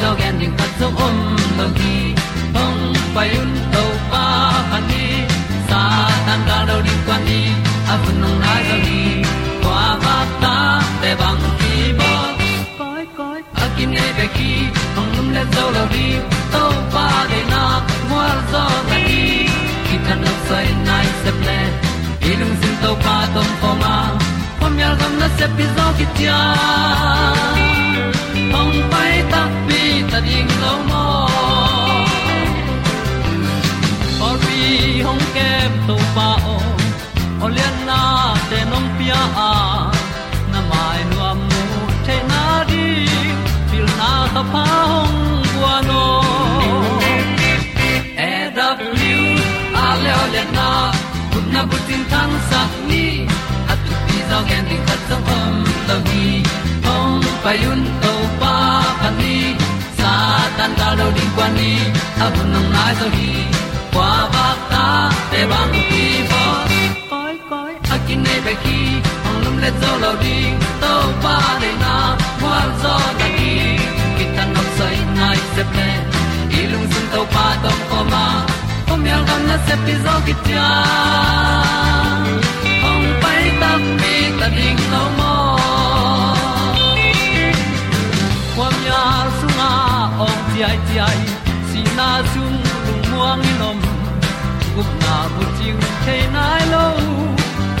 dog ending tu pi zo om lo gi hong pai un to pa han ni sa tan da lo di kwa ni a bu nong nai zo ni kwa ba ta te bang ki bo koi koi a kim nei be ki hong lum le zo lo di to pa de na mo zo ta ni ki tan no sai nai se ple ilung sin to pa tom pa ma. Pom yal gam na se pi zo ki ti a tu pi zo gen di khat zo om lo gi hong pai un to pa pa ni sa tan da ni. A bu gi kwa ba ta te bang ki bo koi koi a kin nei be ki hong lum le zo lo di to pa de na kwa zo da ki ki tan nok sai nai se ple ilung sun to pa tom ko ma. Pom yal gam na se pi zo ki tia hong pai ta mi ta ding lo mo kwam ya sunga ong ti ai ti ai si na zum lung muang ni nom gup na bu ting te nai lo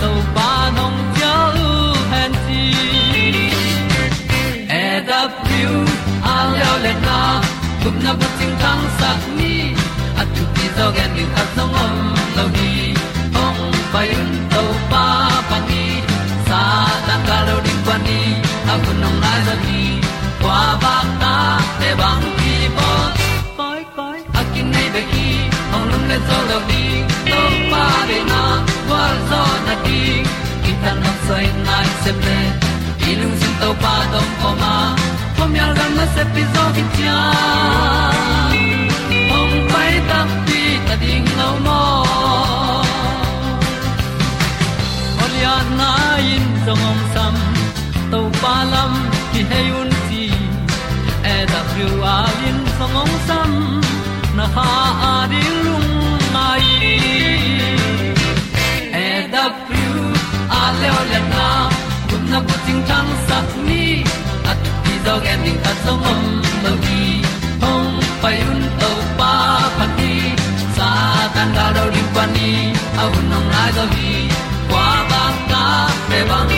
to pa nong pia u han ti e da pru a leo le na gup na bu ting tang sat ni at tu ti zo gen ni khat song om lo ni ong pai un bang ki bo koi koi a kin nei be ki ong lum le zo lo di to pa de na wa zo na di ki ta na sai nai se pe i ilung sin to pa dong ko ma. Pom yal gam na se pi zo ki cha ong pai ta pi ta ding lo mo ol ya na in zo ngom sam to pa lam ki hay un ti a lin song ong sam na ha a di lung mai. E da thru a le o le na kun na ko ting tang sat ni. At ti dog ending ta song om lo gi hong pai un to pa pa ti sa tan da do ri pa ni. A un nong lai do gi qua ba ta pe bang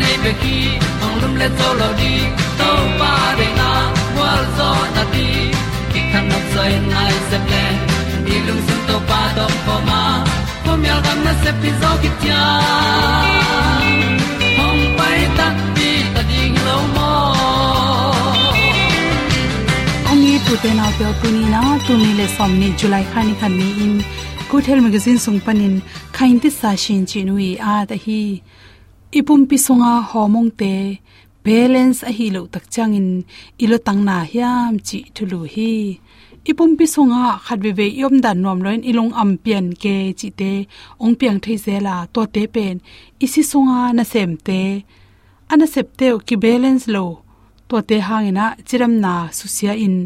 nei pe ki ong lum le zo lo di to pa de na wa zo na ti ki kan nok sai nai se ple ni lung sun to pa do po ma. Po mi al gam na se pi zo ki tia hong pai ta ti ta ding lo mo ong ni tu te na pe tu ni na tu ni le som ni july khani khan ni in good magazine sung panin khain ti sa shin chi a ta hi ipum pisunga homong te balance a hi lo tak changin ilo tang na hiam chi thulu hi. Ipum pisunga khatwe ve yom dan nom loin ilong am pian ke chi te ong piang thei zela to te pen. Isi sunga na sem te. Ana sep te ki balance lo to te hangina chiram na susia in.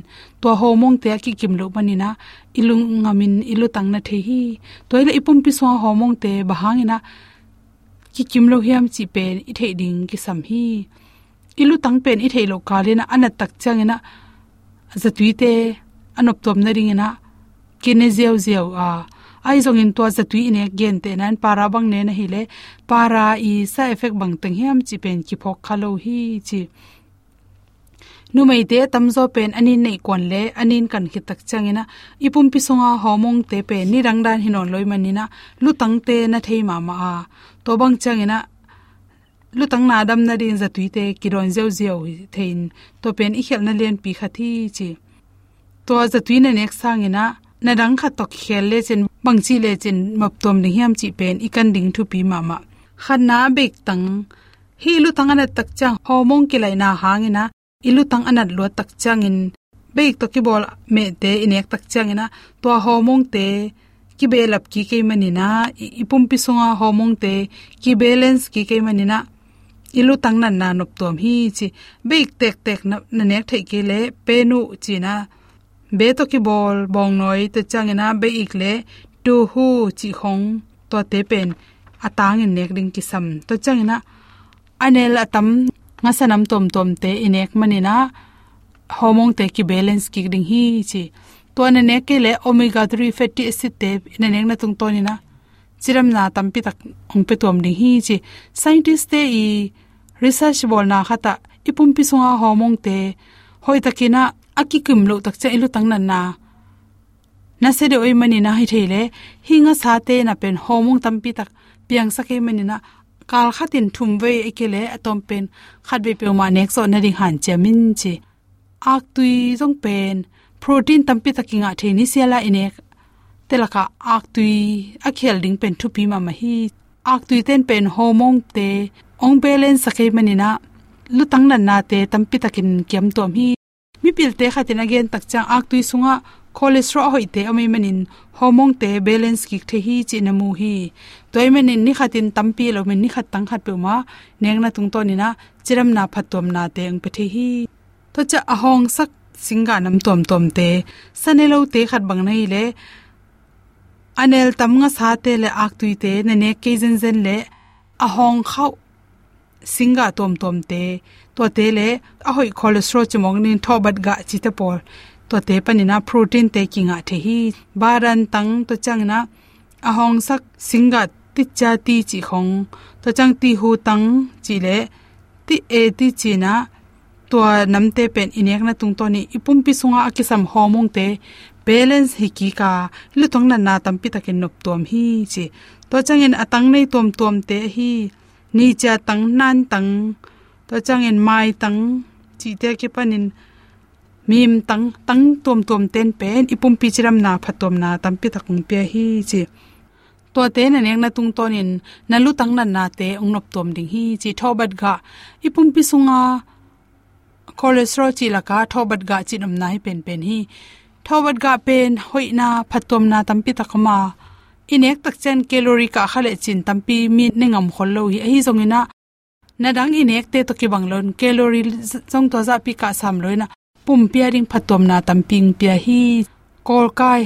To homong te ki kim lo manina ilung ngamin ilo tang na the hi. Toile ipum pisunga homong te bahangina ki kim lo hiam chi pen i thei ding ki sam hi. Ilu tang pen i thei lo ka le na ana tak chang na za tui te anop tom na ring na ki ne zeu zeu a ai zong in to za tui ne gen te nan para bang ne na hi le para i sa effect bang tang hiam chi pen ki phok khalo hi chi nu mai te tamzo pen anin nei kon le, anin kan khit tak changena. Ipum pi songa homong te pe ni rangdan hinon loi manina. Lu tang te na thei ma ma a. To bang changena. Lutang na dam na din za tuite kiron zeu zeu thein. To pen i khel na len pi khathi chi. To za tuina nek sangina na dang kha tok khel le chen bangchi le chen map tom ni hiam chi pen ikan ding thu pi mama khan na bek tang. Hi lu tang ana tak chang. Homong ki lai na hangina ilu tang anat lo tak changin. Beik to ki bol me te inek tak changina. To homong te ki belap ki ke manina ipum pi songa homong te ki balance ki ke manina ilu tang nan na nop tom hi chi. Beik tek tek na nek thei ke le penu china. Be to ki bol bong noi te changina. Beik le tu hu chi khong to te pen. Atang in nek ding ki sam to changina. Anel atam nga sanam tom tom te inek manina. Hormone te ki balance ki ding hi chi. To na ne ke le omega 3 fatty acid te na nek na tung toni na chiram na tampi tak ong pe tom ding hi chi. Scientist te i research bol na khata ipum pi sunga hormone te hoi takina aki kim lo tak che ilu tang na na. Na se de oi manina hi thele hinga sa te na pen hormone tampi tak piang sa ke manina kal khatin thum ve ekele atom pen khat be pe ma nek so na ring han chamin chi ak tui jong pen protein tampi takinga theni siala ine telaka ak tui akhel ding pen thu pi ma ma hi ak tui ten pen hormone te ong balance sakai manina lutang nan na te tampi takin kiam tom hi mi pil te khatin again takcha ak tui sunga cholesterol hoi te ami manin hormone te balance ki the hi chi na mu hi toy manin ni khatin tampi lo min ni khat tang khat pe ma neng na tung to ni na chiram na phatom na te ang pe the hi to cha ahong sak singa nam tom tom te sanelo te khat bang nei le anel tam nga sa te le ak tui te ne ne ke zen zen le ahong khau singa tom tom te to te le ahoi cholesterol chmong nin thobat ga chi te por to te panina protein te kinga the hi. Baran tang to changna ahong sak singa ti cha ti chi khong. To chang ti hu tang chi le ti e ti chi na to namte pen inek na tung to ni. Ipum pi sunga akisam homong te balance hi ki ka. Lu tong na na tam pi takin nop tom hi chi. To changin atang nei tom tom te hi. Ni cha tang nan tang. To changin mai tang chi te ki panin mim tang tang tom tom ten pen, ipum pi chiram na phatom na tam takung pe hi chi. To te na nek na tung tonin na lu tang na na te ong nop tom ding hi chi. Thobat ga, ipum pi sunga, cholesterol chi laka thobat ga chi nam nai pen pen hi. Thobat ga pen hoina phatom na tampi takama inek tak chen calorie ka khale chin tampi mi nengam khollo hi. Hi zongina na inek te to ki banglon calorie jong to za pi ka sam loina pum pia ring phatom na tamping pia hi. Kol kai.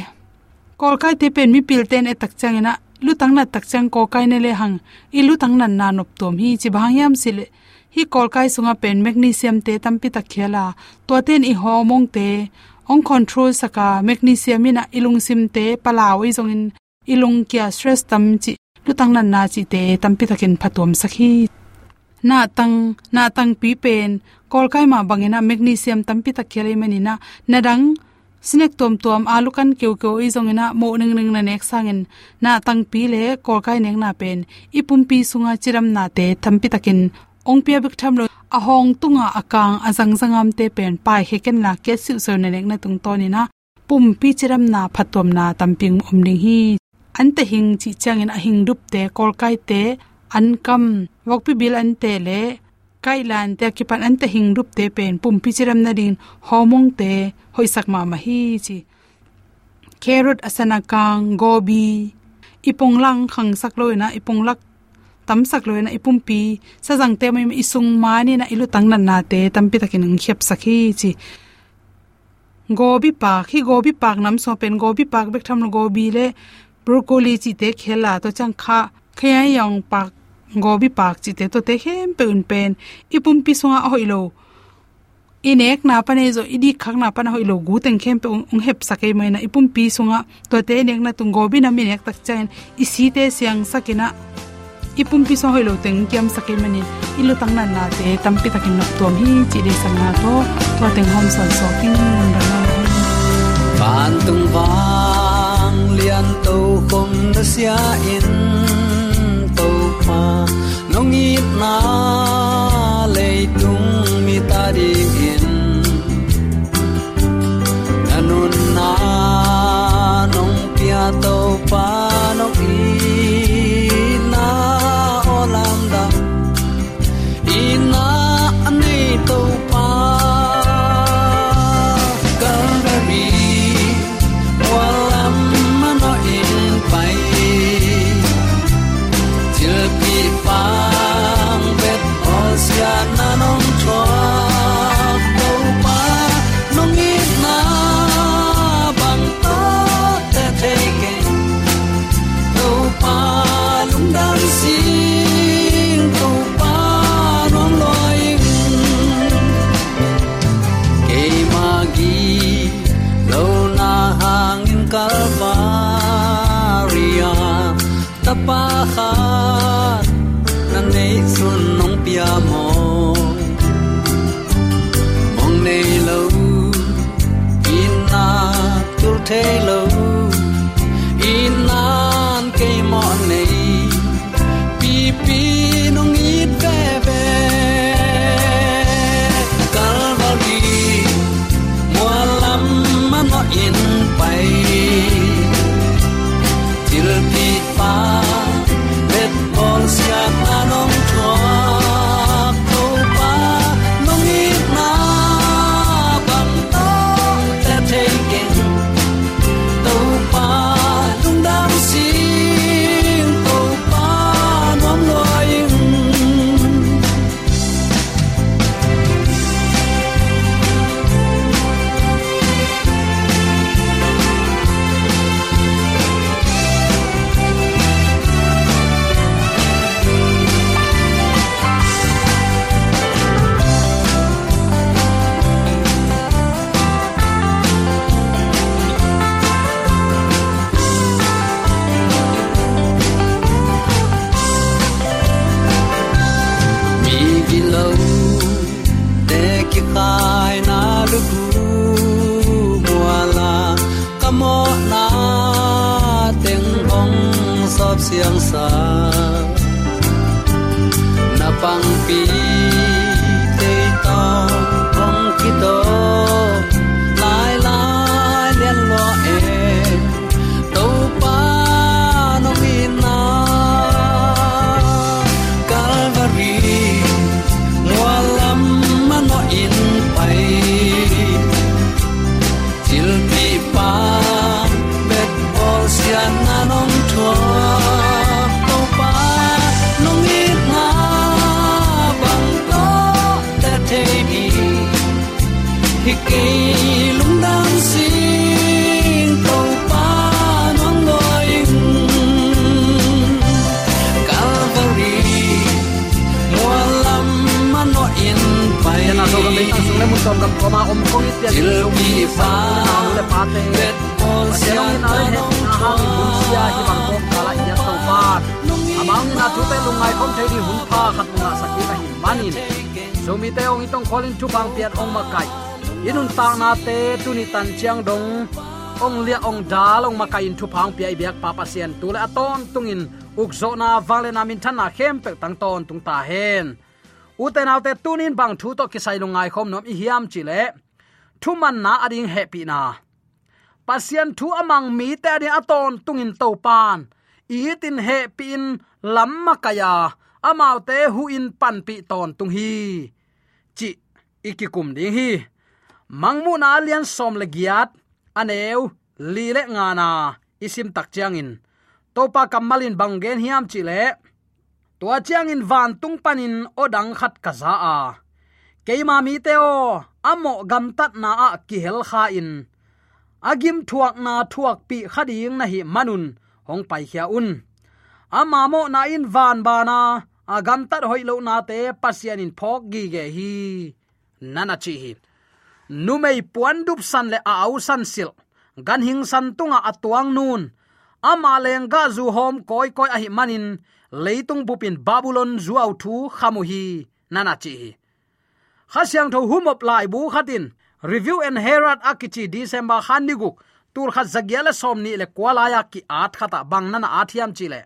Kol kai te pen mi pil ten e tak changena lu tang na tak chang ko kai ne le hang. I lu tang nan na nop tom hi. Chi bhang yam sil hi kol kai sunga pen magnesium te tampi tak khela to ten i ho mong te. Ong control saka magnesium ina ilung sim te palaw i zong in. Ilung kya stress tam chi. Lu tang nan na chi te tampi takin phatom sakhi na tang na tang pi pen kol kai ma bangena magnesium tampi tak khele manina nadang sinek tom tom alu kan keu keu i zongena mo ning ning na nek sangin na tang pi le kol kai nek na pen ipum pi sunga chiram na te thampi takin. Ong pia bik tham lo a hong tunga akang azang zangam te pen pai heken la ke siu so na nek na tung to ni na pum pi chiram na phatom na tamping om ding hi. An te hing chi changin a hing dup te kol kai te an kam wok pi bil an te le kai lan te ki pan an te hing dup te pen pum pi chiram na din homong te hoi sak ma ma hi chi carrot asana kang gobi ipong lang khang sak loina ipong lak tam sak loina ipum pi sa jang te mai isung mani na ilu tang nan na te tam pi takin ang khep sakhi chi gobi pak hi gobi pak nam so pen gobi pak bek tham gobi le broccoli chi te khela to chang kha khaya yang pak gobi park chi te to te hem pe un pen ipum pi songa hoilo inek na pane zo idi khak na pana hoilo gu teng khem pe ung hep sakai mai na ipum pi songa to te nek na tung gobi na minek tak chen isi te siang sakina ipum pi so hoilo teng kiam sakai mani ilu tang na na te tampi takin nok tom hi chi de sang na to to teng hom san so king mun da na ban tung wang lian to khom na sia in pa nong i na le tung mi ta ding in nanun na nong pia to pa tom gam koma om kong it ya til pi pa le pa te bet bol sia na he na hang in bun sia hi bang kong kala ya to pa amang ina tu te lungai kom the di hun pa khat nga sakina hi manin so mi te ong itong kholin chu pang pian ong makai inun ta na te, tu ni tan chiang dong. Ong lia ong dal, ong makai in thu phang pi ai biak pa pa sian. Tu le aton tungin ukzo na vale na min thana khem pe tang ton tung ta hen. Uten autte tunin bang thu to kisai lungai khom nom i hiam chile thu man na ading happy na. Pasien thu amang mi te ani aton tungin to pan. Itin he pin lamma kaya amau te hu in pan pi ton tung hi. Chi ikikum ding hi mangmu na alian som le giat, aneu, li le nga na, isim tak chiang in. Topa kamalin bangen hiam chi le. Tua chiang in van tung panin odang khat kaza a. Keima mi teo amo gam tat na a ki hel kha in. Agim thuak na thuak pi khading na hi manun, hong pai khia un. Ama mo na in van bana agam tat hoi lo na te, pasian in phok gi ge hi. Nana chi hi numei puan dup san le au san sil. Gan hing san tunga atuang nun. Ama lenga zu hom koi koi ahi manin leitung bupin babylon zuaw thu khamu hi nana chi. Khasyang tho humop lai bu khatin. Review and herald akichi december khaniguk tur kha zagiala somni le kwalaya ki at khata bang nana athiam chile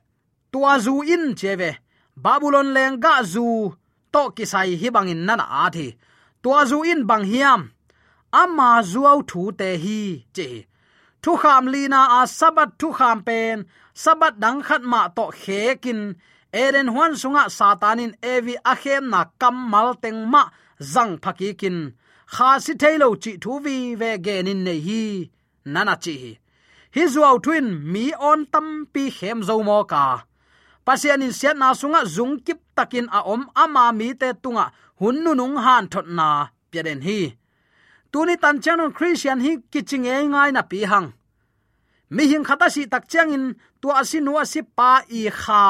tua zu in cheve babylon leng ga zu to kisai hi bangin nana athi tua zu in bang hiam ama zuau thu te hi che thu kham lina a sabat thu kham pen. Sabat dang khat ma to khekin. Eren huan sunga satanin evi akhem na kammal teng ma zang phaki kin kha si thailo chi thu vi ve genin nei hi. Nana chi. Hi zuaw twin mi on tam pi khem zo mo ka. Pasian in siat na sunga zung kip takin a om ama mi te tunga hun nu han thot na. Piaden hi tuni tan chanon christian hi kiching e ngai na pi hang. Mi hing khata si tak chang in tu asinu asi pa i kha.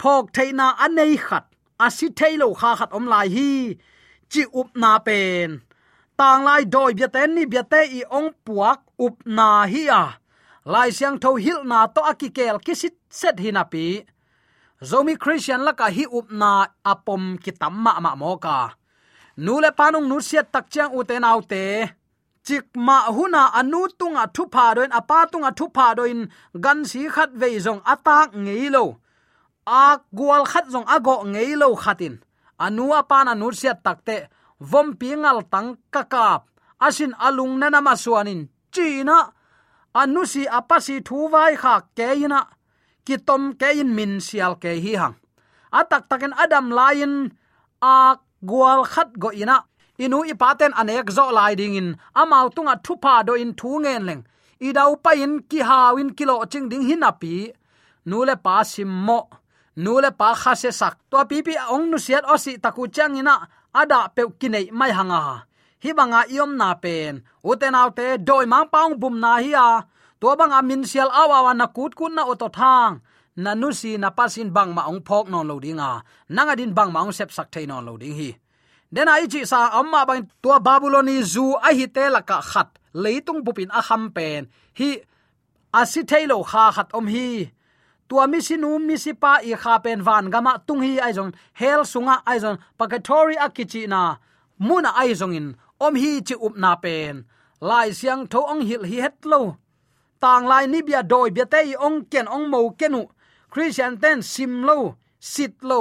Phok theina anei khat asi thailo kha khat om lai hi, chi up na pen. Tang lai doi bia ten ni bia te i ong puak up na hi a. Lai siang tho hil na to akikel kisit set hi na pi. Zomi christian laka hi up na apom kitam ma ma nule le panung nu siat tak chang u te nau te. Chik ma huna anu tunga thu pha doin, apa tunga thu pha doin, gan si khat ve zong atak ngei lo. A gwal khat zong ago ngei lo khatin. Anu apa na nu siat takte vom pingal tang kakap asin alung nana masuanin china, anu si apasi thu vai kha keina kitom kein min sial ke hi hang. Atak taken adam lain, ak gwal khat go ina. Inu ipaten anek zo lai ding in. Amau tunga thupa do in thu ngen leng. I dau pa in ki hawin kilo ching ding hin api nule pa sim mo. Nule pa kha se sak. To pi pi ong nu siat osi taku chang ina. Ada pe kinai mai hanga. Hi banga iom na pen. Uten autte doi mang paung bum na hi a. To bang min sial awa na kut kun na oto thang na nu si na pasin bang ma ong phok non lo dinga nanga din bang ma ong sep sak thai non lo ding hi. Den ai chi sa amma bang tua babyloni zu a hi te la ka khat leitung bupin a ham pen. Hi asi thailo kha khat om hi. Tua mi sinu mi sipa i kha pen van gama tung hi ai jong hel sunga ai jong pakatori akichi na. Muna ai jong in, om hi chi up na pen. Lai siang tho ong hil hi het lo. Tang lai ni bia doi bia te ong ken ong mo kenu christian ten sim lo, sit lo.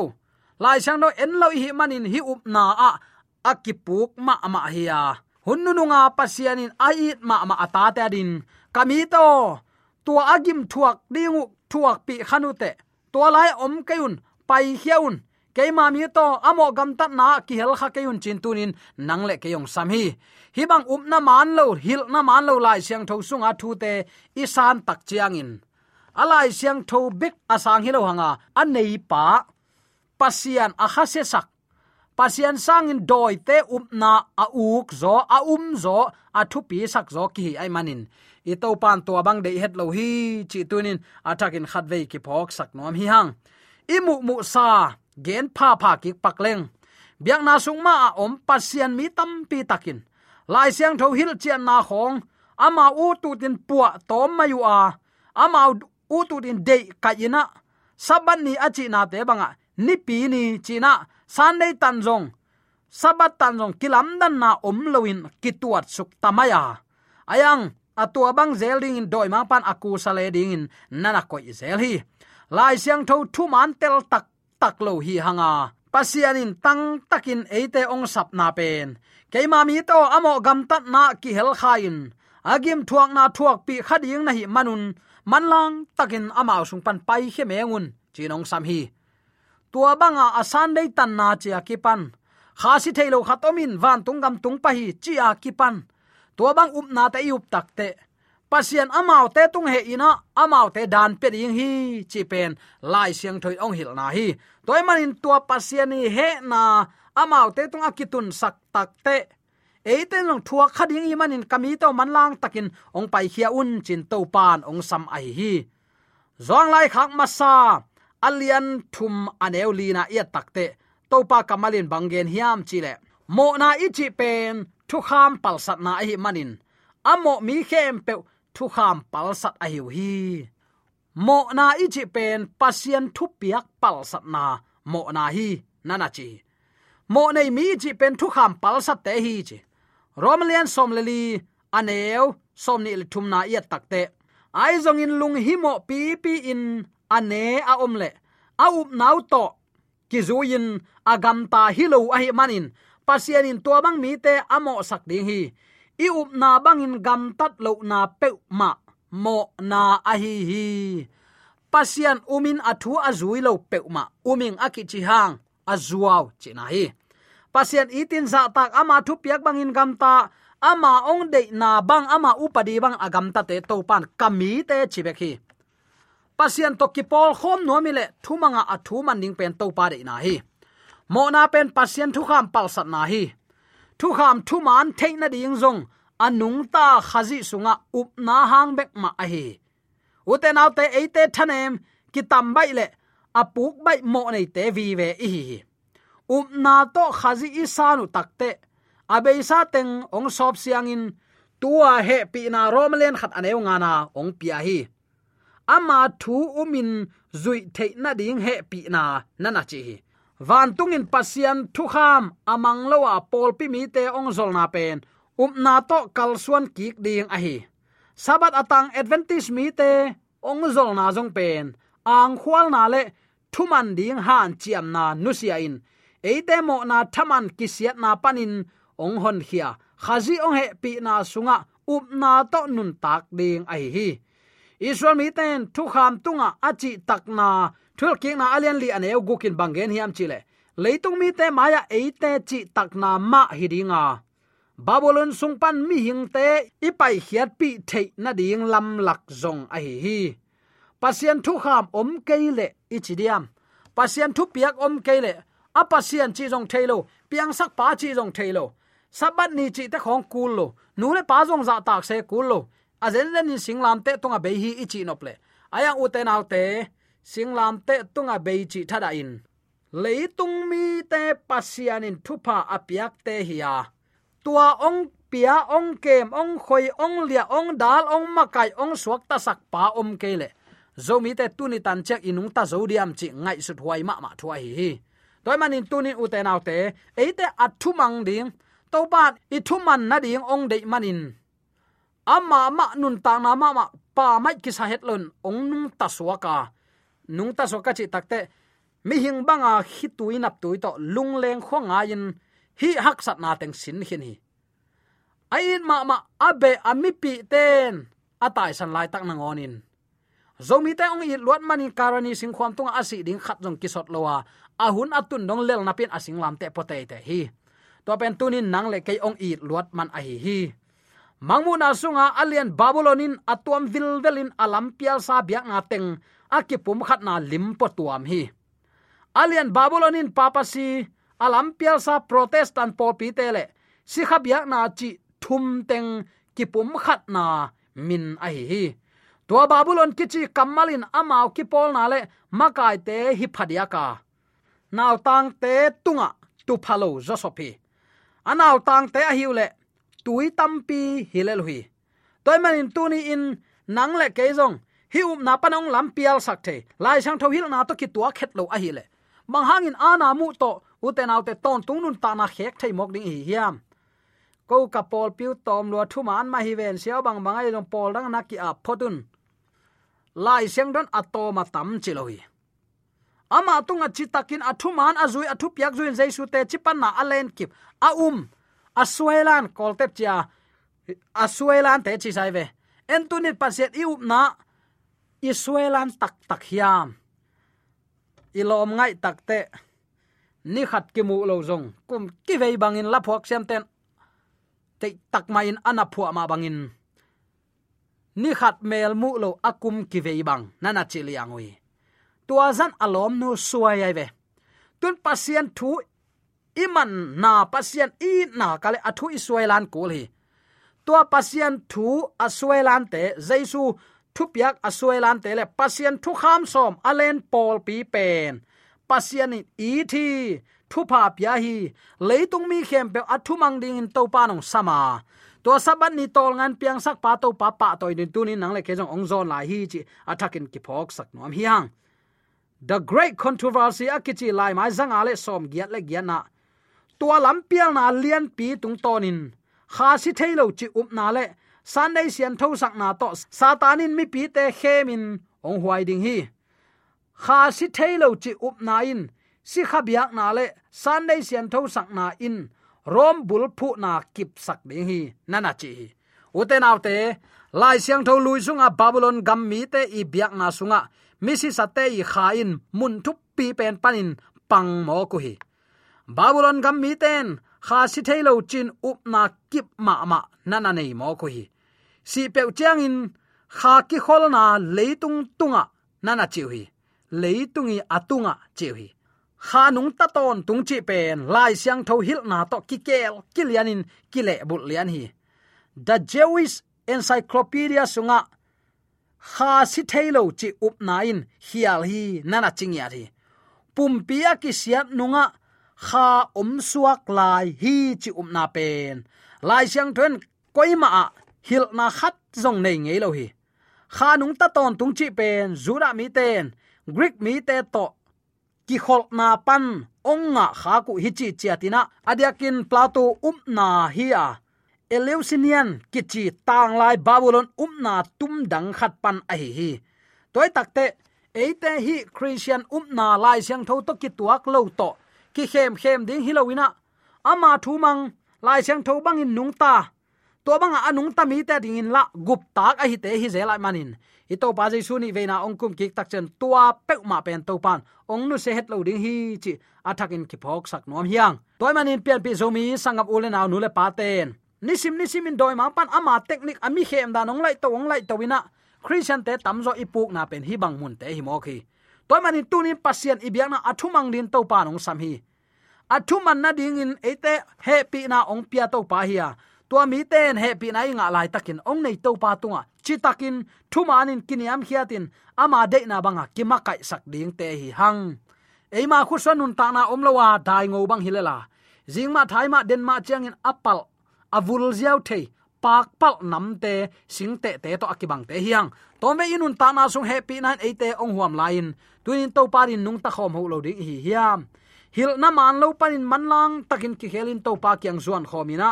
Lai sang no en lo hi manin hi up na a akipuk ma ma hiya hunnu nga pasianin ait ma ma ata ta din. Kami to, tua agim thuak dingu thuak pi khanute tua lai om kayun pai hiaun keima mi to amo gam tat na ki hel kha kayun chintunin nang le kayong sam hi. Bang up na man lo, hil na man lo lai siang tho sunga thu te isan tak chiang in alai siang tho big asang hilo hanga. Anei pa. Pasian a kha sak. Pasian sangin doi te um upna a uk zo, a um zo, a thu pi sak zo ki ai manin. I to pan to bang de het lo hi, chi tunin atakin khat ve ki phok sak nom hi hang. I mu mu sa, gen pha pha ki pakleng biak na sung ma om, pasian mi tam pi takin. Lai siang tho hil chian na khong. Ama u tu tin puwa tom mayu a. Ama u tu tin de ka ina saban ni achi na te banga ni pi ni china sunday tan jong sabat tan jong kilam dan na om loin kituat suk tamaya ayang atua bang zelding in doi ma pan aku sale ding in nana ko zel hi lai siang tho thu man tel tak tak lo hi hanga. Pasianin tang takin eite ong sap na pen. Keima mi to amo gam tat na ki hel khain. Agim thuak na thuak pi khading na hi manun manlang takin amao sung pan pai khe mengun chinong sam hi. Tua banga asan dei tan na chia kipan. Khasi thailo khatomin van tungam tung pa hi chia kipan. Tua bang up na te up takte pasian amau te tung he ina amau te dan pe ding hi, chi pen lai siang thoi ong hil na hi. Toy manin tua pasian ni he na amau te tung akitun sak tak te. Eiten long thua khading i manin kami to manlang takin ong pai khia un chin to pan ong sam ai hi zong lai khak masa alian thum aneu lina ia takte topa kamalin bangen hiam chile mo na ichi pen thu kham pal sat na hi manin amo mi khem pe thu kham pal sat a hiu hi mo na ichi pen pasien thu piak pal sat na mo na hi nana chi mo nei mi chi pen thu kham pal sat te hi chi romlian somleli aneu somni le thum na takte ai zong in lung himo pi pi in ane a omle up nau to. Ki zuin agam ta hilo a hi manin pasian in to bang mi te amo sak ding hi. I up na bangin gam tat lo na pe ma, mo na a hi hi. Pasian umin athu azui lo pe ma. Uming akichi hang azuaw china hi pasian itin za tak ama thu piak bangin gam ta, ama ong de na bang ama upadi bang agam ta te to pan kami te chibek hi. Pasian to kipol khom no mi le thumanga athu man ding pen to pa de na hi. Mo na pen pasian thu kham pal sat na hi. Thu kham thu man thein na ding zong, anung ta khazi sunga up na hang bek ma a hi. Ute naw te eite thanem ki tam bai le, apuk bai mo nei te vi ve hi hi upna to khazi isanu takte. Abeisa teng ong sop siangin, tua he pi na romlen khat aneu ngana ong pia hi. Ama thu umin zui the na ding he pi na, nana chi van tungin pasian thu kham, amang lowa pol pi mi te ong zol na pen. Upna to kalsuan kik ding a hi. Sabat atang advantage mi te ong zol na jong pen. Ang khwal na le, thuman ding han chiam na nusia in eite mo na thaman kisiat na panin ong hon khia khazi ong he pi na sunga, up na to nun tak ding ai hi. Israel mi ten thu kham tunga achi takna thul king na alian li aneu gukin bangen hiam chile. Leitung mi te maya eite chi takna ma hidinga babylon sungpan mi hingte ipai hiat pi thei na ding lam lak zong ai hi. Pasien thu kham om keile ichidiam pasien thu piak om keile a pasien chi jong thailo piang sak pa chi jong thailo sabat ni chi te khong kul lo, nu le pa jong za tak se kul lo. A zen zen in singlam te tonga be hi ichi nop le. Aya u te nau te singlam te tunga be chi thada in. Leitung mi te pasian in thupa apiak te hiya tua ong pia ong kem ong khoi ong lia ong dal ong makai ong suak ta sak pa om kele zomi te tuni tan chek inung ta zodiam chi ngai sut huai ma ma thua hi hi toy manin tunin uten autte eite athu mang ding to bat i man na ding ong dei manin amma ma nun ta na ma ma pa mai ki sa hetlon ong nung ta suaka nung ta suaka chi takte mi hing banga à, hi tui nap tui to lung leng khonga in hi hak sat na teng sin hin hi. Ai ma ma abe ami pi ten atai à, san lai tak na ngonin zomi te ong i luat mani karani sing khwam tung asi ding khat jong kisot lowa ahun atun dong lel napin asing lam te pote te hi. To pen tunin nang le kei ong i luat man a hi hi. Mangmu na sunga alien babylonin atuam vilvelin alampial sa bia nga teng akipum khat na lim po tuam hi. Alien babylonin papasi alampial sa protestant popi tele si khabia na chi thum teng kipum khat na min a hi hi. To babylon kichi kamalin amao ki pol na le makai te hi phadia ka naw tang te tunga tu phalo josopi anaw tang te a hiule tui tampi hilel hui toy manin tuni in nang le ke zong hi up na panong lam pial sắc thế, lai sang tho hil na to ki tua khet lo a hi le. Mang hangin ana mu to uten autte ton tung nun ta na khek thei mok ding hi hiam. Ko ka pol piu tom lo thu man ma hi ven sia bang bang ai long pol dang na ki a photun. Lai sang don atoma tam chiloi ama tunga chitakin athuman azui athu piak zuin jaisu te chipanna alen kip. A um asuelan koltep chia asuelan te chi sai ve. En tunit paset um na isuelan tak tak hiam. Ilom ngai takte ni khat ki mu lo zong. Kum ki vei bangin la phok sem ten, te tak ma in ana phua ma bangin. Ni khat mel mu lo akum ki vei bang. Nana chi liangui tua zan alom nu suai ai ve. Tun pasien thu iman na pasien i na kale athu isuelan kul hi. Tua pasien thu asuelan te jaisu thu piak asuelan te le pasien thu kham som alen pol pi pen. Pasien i thi thu pa pya hi leitung mi khem pe athu mang ding in to pa nong sama. To sabat ni tol ngan piang sak pa to pa pa toy din tunin nang le ke jong ong zon lai hi chi athakin ki phok sak nom hiang the great controversy akichi lai mai zanga le som giat le giat na tua lam pial na lian pi tung tonin kha si thailo chi up na le sunday sian tho sak na to satanin mi pi te khemin ong huai ding hi. Kha si thailo chi up na in. Si khabiak na le sunday sian tho sak na in. Rom bul phu na kip sak ding hi. Nana chi uten autte lai siang tho lui sunga babylon gam mi te i biak na sunga misi sate i kha in mun thup pi pen panin, pang mo ku hi. Babylon gam mi ten, kha si thailo chin up na kip ma ma nana nei mo ku hi. Si pe chang in, kha ki khol na leitung tunga nana chiu hi. Leitungi atunga chiu hi. Kha nung ta ton tung chi pen, lai siang tho hil na to ki kel kilianin kile bul lian hi. The jewish encyclopedia sunga kha si thailo chi up nain hial hi, nana chingya thi. Pumpia ki siat nunga, kha om suak lai hi chi up na pen. Lai siang thuen koima a, hil na khat zong nei ngei lo hi. Kha nung ta ton tung chi pen zura mi ten. Greek mi te to, ki khol na pan, ong nga kha ku hi chi chiatina adiakin plato um na hi a eleusinian kichi tang lai babylon, umna, tum dang khat pan a hi hi toy takte eite hi, christian, umna, lai siang tho to ki tuak lo to ki khem khem ding hilowina ama thu mang lai siang tho bangin nung ta. To banga anung ta mi ta ding in la gup tak a hi te hi zelai manin i to pa jaisu ni veina ongkum ki tak chen tua pek ma pen to pan ong nu se het lo ding hi chi athakin ki phok sak nom hiang. Toy manin pian pi zomi sangap ule naw nu le paten nisim nisim in doi ma pan ama technique ami khem da nong lai to ong lai to wina. Christian te tamzo ipuk na pen hi bang mun te hi mo khi. Toy mani tunin pasien ibyak na athumang din to pa nong sam hi. Athuman na ding in ete happy na ong pia to pa hi to mi ten happy na inga lai takin ong nei to pa tunga. Chi takin thu manin kiniam khiatin ama de na banga kima kai sak ding te hi hang. Eima khu sanun ta na omlowa dai ngo bang hilela jingma thaima denma changin apal avul ziau the pak pal nam te, sing te te to akibang te hiang. To me inun ta na sung happy nan e te ong huam lain. Tuin to parin nung ta khom ho lo ding hi hiam. Hil na man lo panin manlang takin ki helin to pa kyang zuan khomina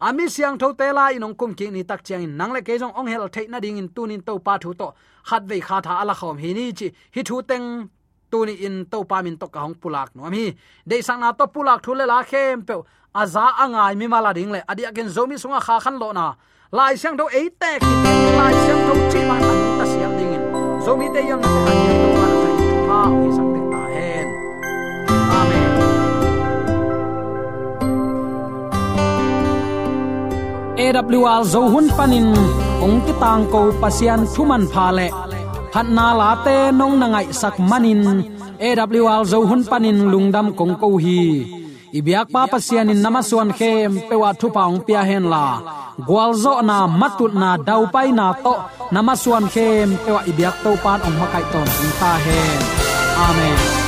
ami siang tho te la inong kum ki ni tak chiang in nang le ke jong ong hel thei na ding in tunin to pa thu to hat ve kha tha ala khom hi ni chi. Hi thu teng tuni in to pamin to ka pulak no mi de sang na to pulak thule la khem pe aza angai mi mala ding le. Adi agen zomi sunga kha khan lo na. Lai sang do ei te ki lai sang do chi ma an ta siam ding in. Zomi te yong te an to ma na thai pa. Ki sang te ta hen. Amen. AWR zo hun panin. Ong ki tang ko pasian thuman pha le phat na la te nong na ngai sak manin. AWR zo hun panin lungdam kong ko hi. Ibyak pa pasian in namaswan khem pewa thu paung pia hen la. Gwalzo na matut na dau pai na to namaswan khem pewa ibyak to pan ong makai ton ta hen. Amen.